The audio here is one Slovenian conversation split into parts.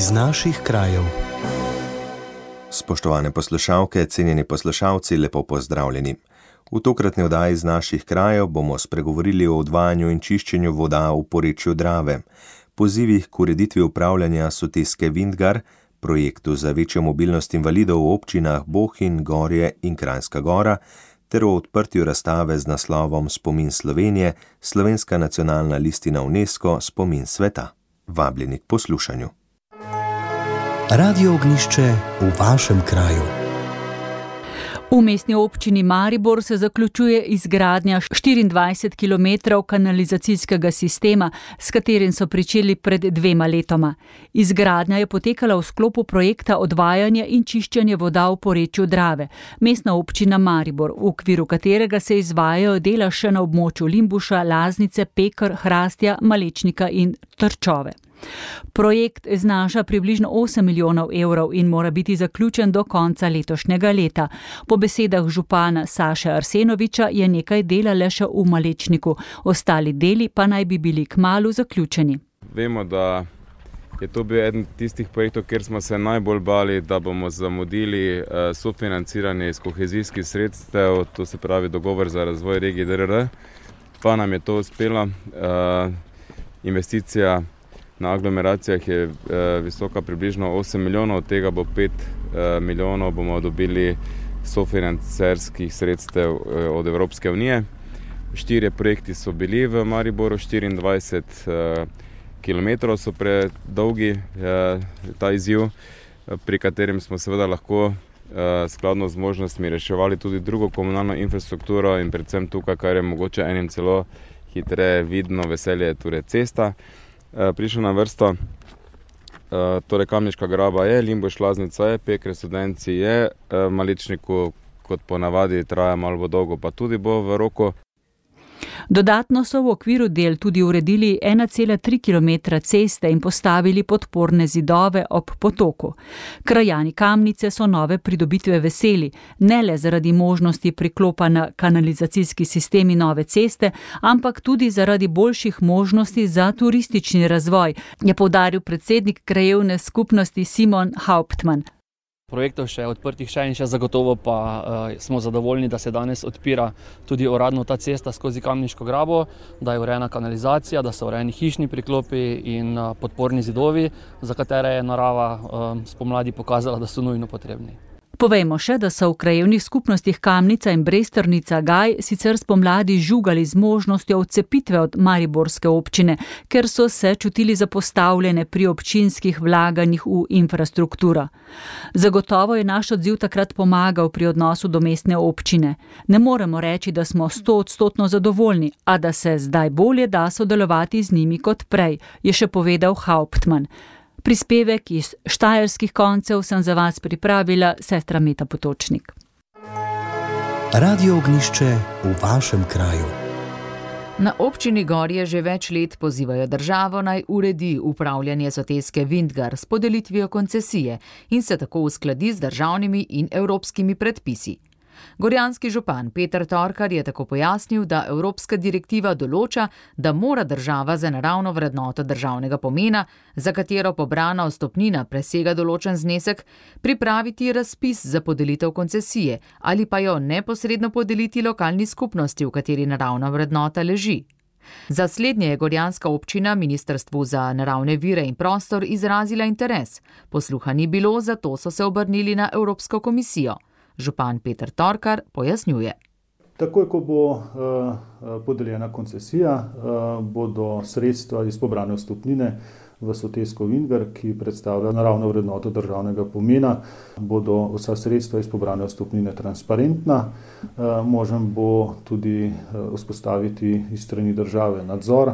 iz naših krajev. Spoštovane poslušalke, cenjeni poslušalci, lepo pozdravljeni. V tokratni oddaji iz naših krajev bomo spregovorili o odvajanju in čiščenju voda v porečju Drave, pozivih k ureditvi upravljanja soteske Vindgar, projektu za večjo mobilnost invalidov v občinah Bohin, Gorje in Krajska Gora ter o odprtju razstave z naslovom Spomin Slovenije, slovenska nacionalna listina UNESCO Spomin sveta. Vabljeni k poslušanju. Radio ognišče v vašem kraju. V mestni občini Maribor se zaključuje izgradnja 24 km kanalizacijskega sistema, s katerim so pričeli pred dvema letoma. Izgradnja je potekala v sklopu projekta odvajanja in čiščenja voda v porečju Drave. Mestna občina Maribor, v okviru katerega se izvajajo dela še na območju Limbuša, Laznice, Pekr, Hrastja, Malečnika in Trčove. Projekt znaša približno 8 milijonov evrov in mora biti zaključen do konca letošnjega leta. Po besedah župana Saša Arsenoviča je nekaj dela le še v Malečniku, ostali deli pa naj bi bili k malu zaključeni. Vemo, da je to bil eden tistih projektov, kjer smo se najbolj bali, da bomo zamudili eh, sofinanciranje iz kohezijskih sredstev, to se pravi dogovor za razvoj regije DRR. Pa nam je to uspelo. Uh, investicija na aglomeracijah je uh, visoka približno 8 milijonov, od tega bo 5 uh, eh, milijonov bomo dobili sofinancerskih sredstev uh, od Evropske unije. Štirje projekti so bili v Mariboru, 24 uh, km so predolgi uh, ta izziv, pri katerem smo seveda lahko skladno z možnostmi reševali tudi drugo komunalno infrastrukturo in predvsem tukaj, kar je mogoče enim celo hitreje vidno veselje, torej cesta. Eh, prišel na vrsto. Uh, torej, Kamniška graba je, Limbo šlaznica je, Pekre studenci je, uh, Maličniku, kot ponavadi, traja malo dolgo, pa tudi bo v roko. Dodatno so v okviru del tudi uredili 1,3 km ceste in postavili podporne zidove ob potoku. Krajani Kamnice so nove pridobitve veseli, ne le zaradi možnosti priklopa na kanalizacijski sistemi nove ceste, ampak tudi zaradi boljših možnosti za turistični razvoj, je povdaril predsednik krajevne skupnosti Simon Hauptmann projektov še odprtih, še in še zagotovo pa uh, smo zadovoljni, da se danes odpira tudi uradno ta cesta skozi Kamniško grabo, da je urejena kanalizacija, da so urejeni hišni priklopi in uh, podporni zidovi, za katere je narava uh, spomladi pokazala, da so nujno potrebni. Povejmo še, da so v krajevnih skupnostih Kamnica in Brestrnica Gaj sicer spomladi žugali z možnostjo odcepitve od Mariborske občine, ker so se čutili zapostavljene pri občinskih vlaganjih v infrastrukturo. Zagotovo je naš odziv takrat pomagal pri odnosu do mestne občine. Ne moremo reči, da smo sto odstotno zadovoljni, a da se zdaj bolje da sodelovati z njimi kot prej, je še povedal Hauptmann. Prispevek iz štajerskih koncev sem za vas pripravila sestra Meta Potočnik. Radio ognišče v vašem kraju. Na občini Gorje že več let pozivajo državo naj uredi upravljanje soteske Vindgar s podelitvijo koncesije in se tako uskladi z državnimi in evropskimi predpisi. Gorjanski župan Peter Torkar je tako pojasnil, da evropska direktiva določa, da mora država za naravno vrednoto državnega pomena, za katero pobrana ostopnina presega določen znesek, pripraviti razpis za podelitev koncesije ali pa jo neposredno podeliti lokalni skupnosti, v kateri naravna vrednota leži. Za slednje je Gorjanska občina Ministrstvu za naravne vire in prostor izrazila interes. Posluha ni bilo, zato so se obrnili na Evropsko komisijo. Župan Peter Torkar pojasnjuje. Takoj, ko bo uh, podeljena koncesija, uh, bodo sredstva iz pobrane vstopnine v Sotesko Vingar, ki predstavlja naravno vrednoto državnega pomena, bodo vsa sredstva iz pobrane vstopnine transparentna. Možen bo tudi vzpostaviti iz strani države nadzor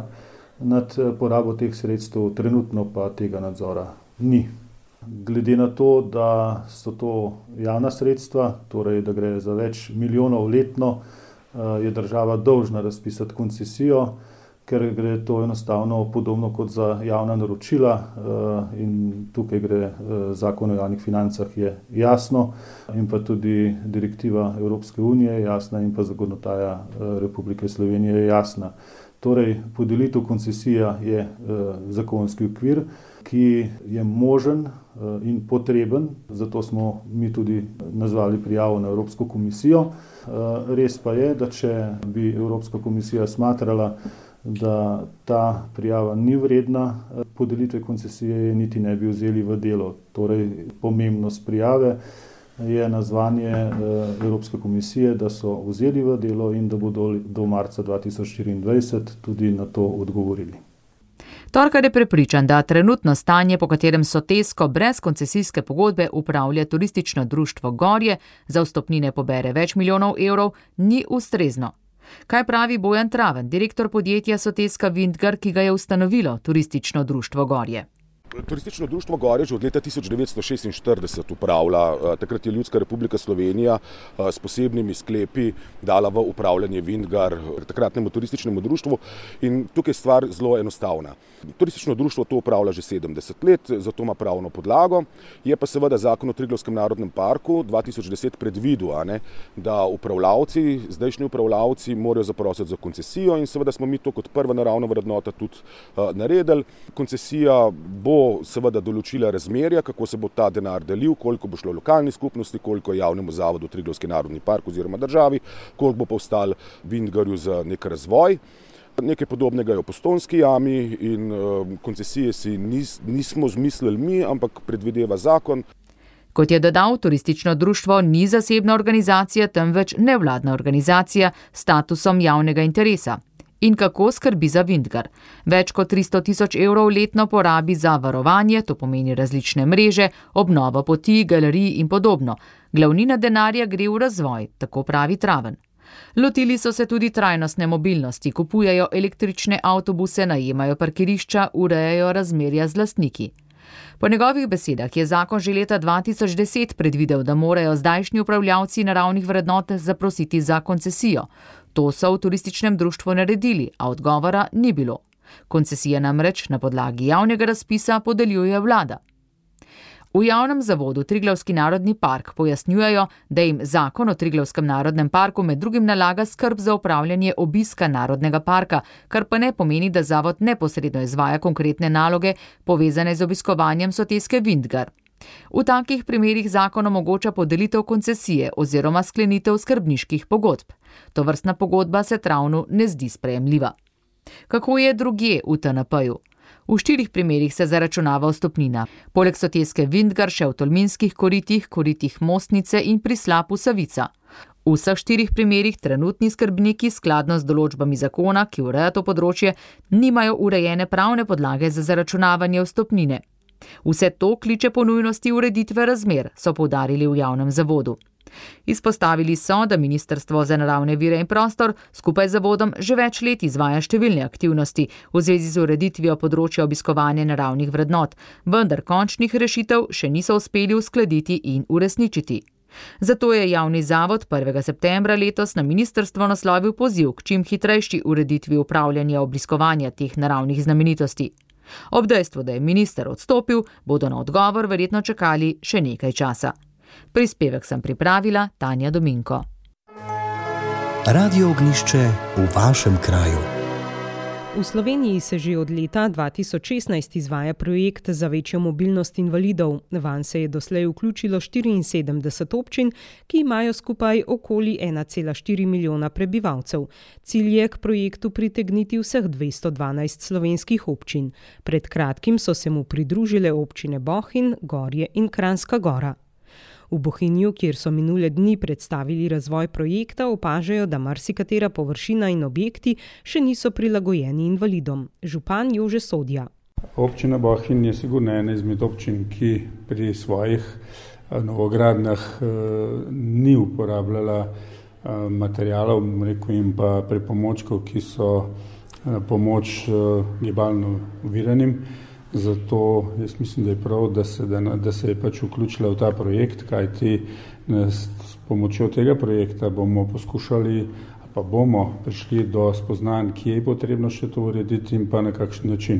nad porabo teh sredstev, trenutno pa tega nadzora ni. Glede na to, da so to javna sredstva, torej da gre za več milijonov letno, eh, je država dolžna razpisati koncesijo, ker gre to enostavno podobno kot za javna naročila eh, in tukaj gre eh, zakon o javnih financah je jasno in pa tudi direktiva Evropske unije je jasna in pa zakonodaja Republike Slovenije je jasna. Torej, podelitev koncesija je zakonski okvir, ki je možen in potreben, zato smo mi tudi nazvali prijavo na Evropsko komisijo. Res pa je, da če bi Evropska komisija smatrala, da ta prijava ni vredna podelitve koncesije, niti ne bi vzeli v delo. Torej, pomembnost prijave je nazvanje Evropske komisije, da so vzeli v delo in da bodo do marca 2024 tudi na to odgovorili. Torkar je prepričan, da trenutno stanje, po katerem so Tesko brez koncesijske pogodbe upravlja turistično društvo Gorje, za vstopnine pobere več milijonov evrov, ni ustrezno. Kaj pravi Bojan Traven, direktor podjetja Soteska Vindgar, ki ga je ustanovilo turistično društvo Gorje? Turistično društvo Gorje že od leta 1946 upravlja. Takrat je Ljudska republika Slovenija s posebnimi sklepi dala v upravljanje Vindgar takratnemu turističnemu društvu in tukaj je stvar zelo enostavna. Turistično društvo to upravlja že 70 let, zato ima pravno podlago. Je pa seveda zakon o Triglavskem narodnem parku 2010 predvidel, ne, da upravljavci, zdajšnji upravljavci morajo zaprositi za koncesijo in seveda smo mi to kot prva naravna vrednota tudi naredili. Koncesija bo seveda določila razmerja, kako se bo ta denar delil, koliko bo šlo lokalni skupnosti, koliko javnemu zavodu Triglavski narodni park oziroma državi, koliko bo pa ostal Vindgarju za nek razvoj. Nekaj podobnega je v Postonski jami in koncesije si nis, nismo zmislili mi, ampak predvideva zakon. Kot je dodal, turistično društvo ni zasebna organizacija, temveč nevladna organizacija s statusom javnega interesa. In kako skrbi za Vindgar? Več kot 300 tisoč evrov letno porabi za varovanje, to pomeni različne mreže, obnovo poti, galerij in podobno. Glavnina denarja gre v razvoj, tako pravi Traven. Lotili so se tudi trajnostne mobilnosti, kupujejo električne avtobuse, najemajo parkirišča, urejajo razmerja z lastniki. Po njegovih besedah je zakon že leta 2010 predvidel, da morajo zdajšnji upravljavci naravnih vrednot zaprositi za koncesijo. To so v turističnem društvu naredili, a odgovora ni bilo. Koncesije namreč na podlagi javnega razpisa podeljuje vlada. V javnem zavodu Triglavski narodni park pojasnjujejo, da jim zakon o Triglavskem narodnem parku med drugim nalaga skrb za upravljanje obiska narodnega parka, kar pa ne pomeni, da zavod neposredno izvaja konkretne naloge, povezane z obiskovanjem Soteske Vindgar. V takih primerih zakon omogoča podelitev koncesije oziroma sklenitev skrbniških pogodb. Tovrstna pogodba se Travnu ne zdi sprejemljiva. Kako je drugje v TNP-ju? V štirih primerih se zaračunava vstopnina. Poleg Soteske Vindgar še v Tolminskih koritih, koritih Mostnice in pri slapu Savica. V vseh štirih primerih trenutni skrbniki skladno z določbami zakona, ki ureja to področje, nimajo urejene pravne podlage za zaračunavanje vstopnine. Vse to kliče po nujnosti ureditve razmer, so poudarili v javnem zavodu. Izpostavili so, da Ministrstvo za naravne vire in prostor skupaj z zavodom že več let izvaja številne aktivnosti v zvezi z ureditvijo področja obiskovanja naravnih vrednot, vendar končnih rešitev še niso uspeli uskladiti in uresničiti. Zato je javni zavod 1. septembra letos na ministrstvo naslovil poziv k čim hitrejši ureditvi upravljanja obiskovanja teh naravnih znamenitosti. Ob dejstvu, da je minister odstopil, bodo na odgovor verjetno čakali še nekaj časa. Prispevek sem pripravila Tanja Dominko. Radio Ognišče v vašem kraju. V Sloveniji se že od leta 2016 izvaja projekt za večjo mobilnost invalidov. Van se je doslej vključilo 74 občin, ki imajo skupaj okoli 1,4 milijona prebivalcev. Cilj je k projektu pritegniti vseh 212 slovenskih občin. Pred kratkim so se mu pridružile občine Bohin, Gorje in Kranska Gora. V Bohinju, kjer so minule dni predstavili razvoj projekta, opažajo, da marsikatera površina in objekti še niso prilagojeni invalidom. Župan Jože Sodja. Občina Bohinj je sigurno ena izmed občin, ki pri svojih novogradnjah ni uporabljala materialov rekel, in pa pripomočkov, ki so pomoč gibalno oviranim. Zato jaz mislim, da je prav, da se, da se je pač vključila v ta projekt, kajti s pomočjo tega projekta bomo poskušali pa bomo prišli do spoznanj, kje je potrebno še to urediti in pa na kakšen način.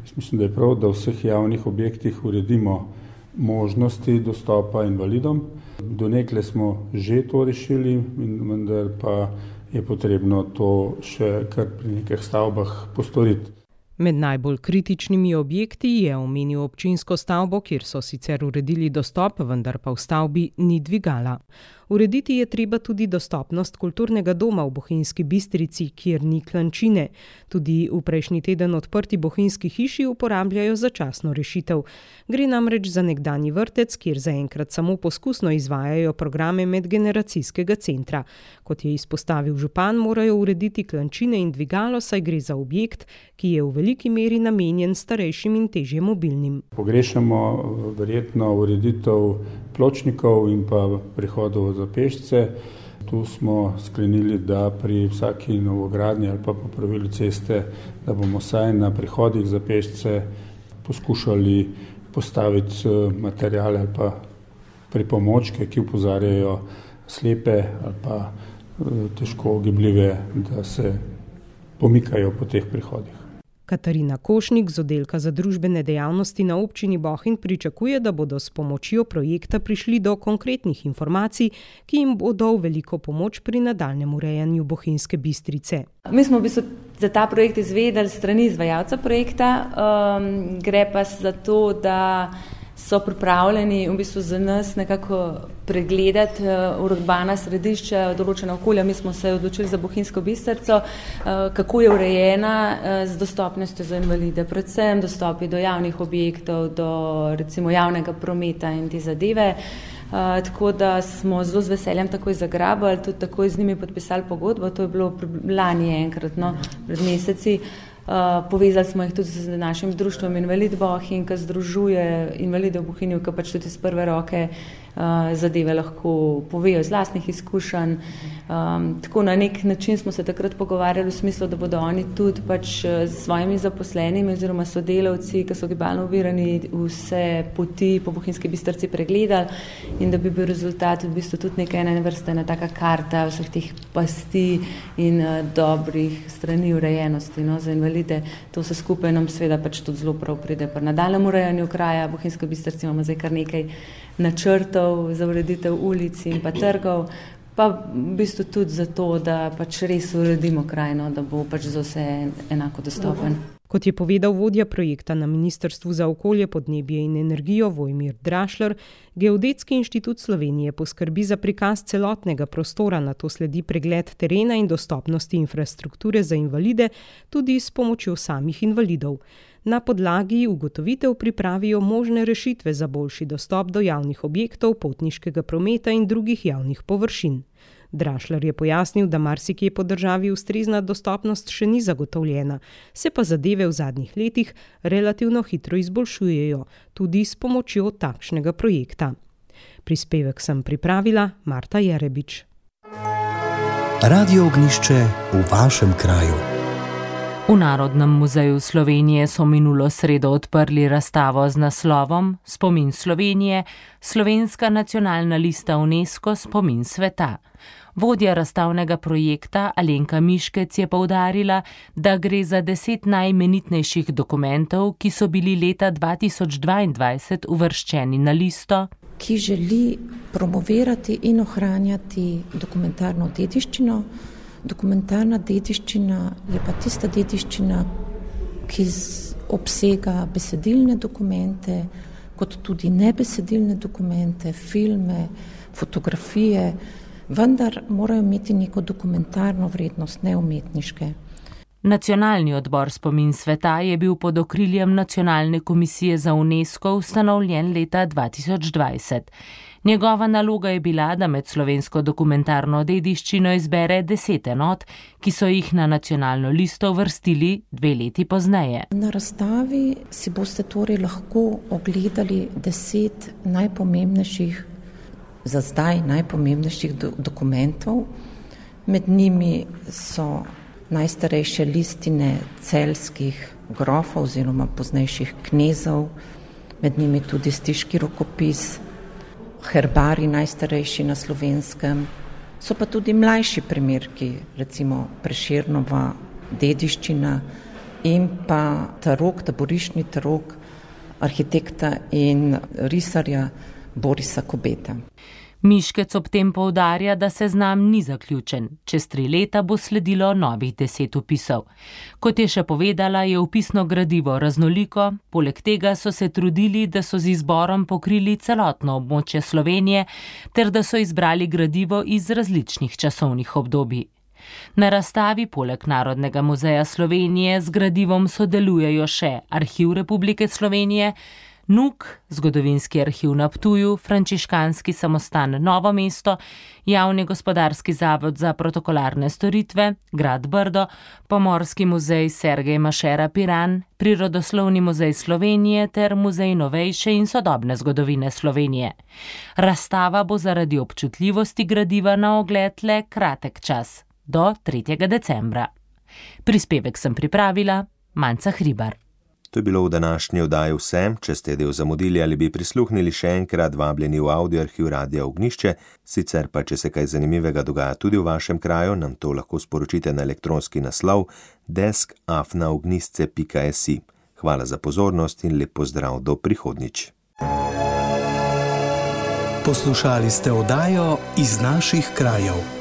Jaz mislim, da je prav, da v vseh javnih objektih uredimo možnosti dostopa invalidom. Do nekle smo že to rešili, vendar pa je potrebno to še kar pri nekih stavbah postoriti. Med najbolj kritičnimi objekti je omenil občinsko stavbo, kjer so sicer uredili dostop, vendar pa v stavbi ni dvigala. Urediti je treba tudi dostopnost kulturnega doma v Bohinjski bistrici, kjer ni klančine. Tudi v prejšnji teden odprti bohinjski hiši uporabljajo začasno rešitev. Gre namreč za nekdani vrtec, kjer zaenkrat samo poskusno izvajajo programe medgeneracijskega centra. Kot je izpostavil župan, morajo urediti klančine in dvigalo, saj gre za objekt, ki je v veliki meri namenjen starejšim in težje mobilnim. Pogrešamo verjetno ureditev pločnikov in pa prihodov za pešce. Tu smo sklenili, da pri vsaki novogradnji ali pa popravili ceste, da bomo vsaj na prihodih za pešce poskušali postaviti eh, materijale ali pa pripomočke, ki upozarjajo slepe ali pa eh, težko ogibljive, da se pomikajo po teh prihodih. Katarina Košnik z oddelka za družbene dejavnosti na občini Bohin pričakuje, da bodo s pomočjo projekta prišli do konkretnih informacij, ki jim bodo v veliko pomoč pri nadaljem urejanju Bohinjske bistrice. Mi smo v bistvu za ta projekt izvedeli strani izvajalca projekta, um, gre pa za to, da so pripravljeni v bistvu za nas nekako pregledati uh, urbana središča, določena okolja. Mi smo se odločili za Bohinjsko bistrco, uh, kako je urejena uh, z dostopnostjo za invalide, predvsem dostopi do javnih objektov, do recimo javnega prometa in te zadeve. Uh, tako da smo zelo z veseljem takoj zagrabali, tudi takoj z njimi podpisali pogodbo, to je bilo lani enkrat, no, pred meseci. Uh, povezali smo jih tudi z našim društvom Invalid Bohin, ki združuje invalide v Bohinju, ki pač tudi iz prve roke zadeve lahko povejo iz vlastnih izkušenj. Um, tako na nek način smo se takrat pogovarjali v smislu, da bodo oni tudi pač s svojimi zaposlenimi oziroma sodelavci, ki so gibalno uvirani, vse poti po bohinjski bistrci pregledali in da bi bil rezultat v bistvu tudi neka ena vrsta, ena taka karta vseh teh pasti in uh, dobrih strani urejenosti no, za invalide. To vse skupaj nam seveda pač tudi zelo prav pride. Pri nadaljem urejanju kraja bohinjske bistrci imamo zdaj kar nekaj načrtov za ureditev ulic in pa trgov, pa v bistvu tudi zato, da pač res uredimo krajino, da bo pač za vse enako dostopen. Kot je povedal vodja projekta na Ministrstvu za okolje, podnebje in energijo Vojmir Drašler, Geodetski inštitut Slovenije poskrbi za prikaz celotnega prostora, na to sledi pregled terena in dostopnosti infrastrukture za invalide, tudi s pomočjo samih invalidov na podlagi ugotovitev pripravijo možne rešitve za boljši dostop do javnih objektov, potniškega prometa in drugih javnih površin. Drašler je pojasnil, da marsikje po državi ustrezna dostopnost še ni zagotovljena, se pa zadeve v zadnjih letih relativno hitro izboljšujejo, tudi s pomočjo takšnega projekta. Prispevek sem pripravila Marta Jerebič. Radio ognišče v vašem kraju. V Narodnem muzeju Slovenije so minulo sredo odprli razstavo z naslovom Spomin Slovenije, slovenska nacionalna lista UNESCO Spomin sveta. Vodja razstavnega projekta Alenka Miškec je povdarila, da gre za deset najmenitnejših dokumentov, ki so bili leta 2022 uvrščeni na listo, ki želi promovirati in ohranjati dokumentarno dediščino. Dokumentarna dediščina je pa tista dediščina, ki obsega besedilne dokumente, kot tudi nebesedilne dokumente, filme, fotografije, vendar morajo imeti neko dokumentarno vrednost, ne umetniške. Nacionalni odbor spomin sveta je bil pod okriljem Nacionalne komisije za UNESCO ustanovljen leta 2020. Njegova naloga je bila, da med slovensko dokumentarno dediščino izbere deset enot, ki so jih na nacionalno listo vrstili dve leti pozneje. Na razstavi si boste torej lahko ogledali deset najpomembnejših, za zdaj najpomembnejših do dokumentov. Med njimi so najstarejše listine celskih grofov oziroma poznejših knezov, med njimi tudi stiški rokopis herbari najstarejši na slovenskem, so pa tudi mlajši primerki, recimo Preširnova dediščina in pa tarok, taborišni tarok arhitekta in risarja Borisa Kobeta. Miškec ob tem povdarja, da se znam ni zaključen. Čez tri leta bo sledilo novih deset upisov. Kot je še povedala, je upisno gradivo raznoliko, poleg tega so se trudili, da so z izborom pokrili celotno območje Slovenije ter da so izbrali gradivo iz različnih časovnih obdobij. Na razstavi poleg Narodnega muzeja Slovenije z gradivom sodelujejo še Arhiv Republike Slovenije, NUK, zgodovinski arhiv na Ptuju, Frančiškanski samostan Novo mesto, Javni gospodarski zavod za protokolarne storitve, Grad Brdo, Pomorski muzej Sergej Mašera Piran, Prirodoslovni muzej Slovenije ter Muzej novejše in sodobne zgodovine Slovenije. Razstava bo zaradi občutljivosti gradiva na ogled le kratek čas, do 3. decembra. Prispevek sem pripravila Manca Hribar. To je bilo v današnji oddaji vse. Če ste del zamudili ali bi prisluhnili še enkrat, vabljeni v audio arhiv Radia Ognišče, sicer pa, če se kaj zanimivega dogaja tudi v vašem kraju, nam to lahko sporočite na elektronski naslov deskafnaognisce.si. Hvala za pozornost in lep pozdrav do prihodnič. Poslušali ste oddajo iz naših krajev.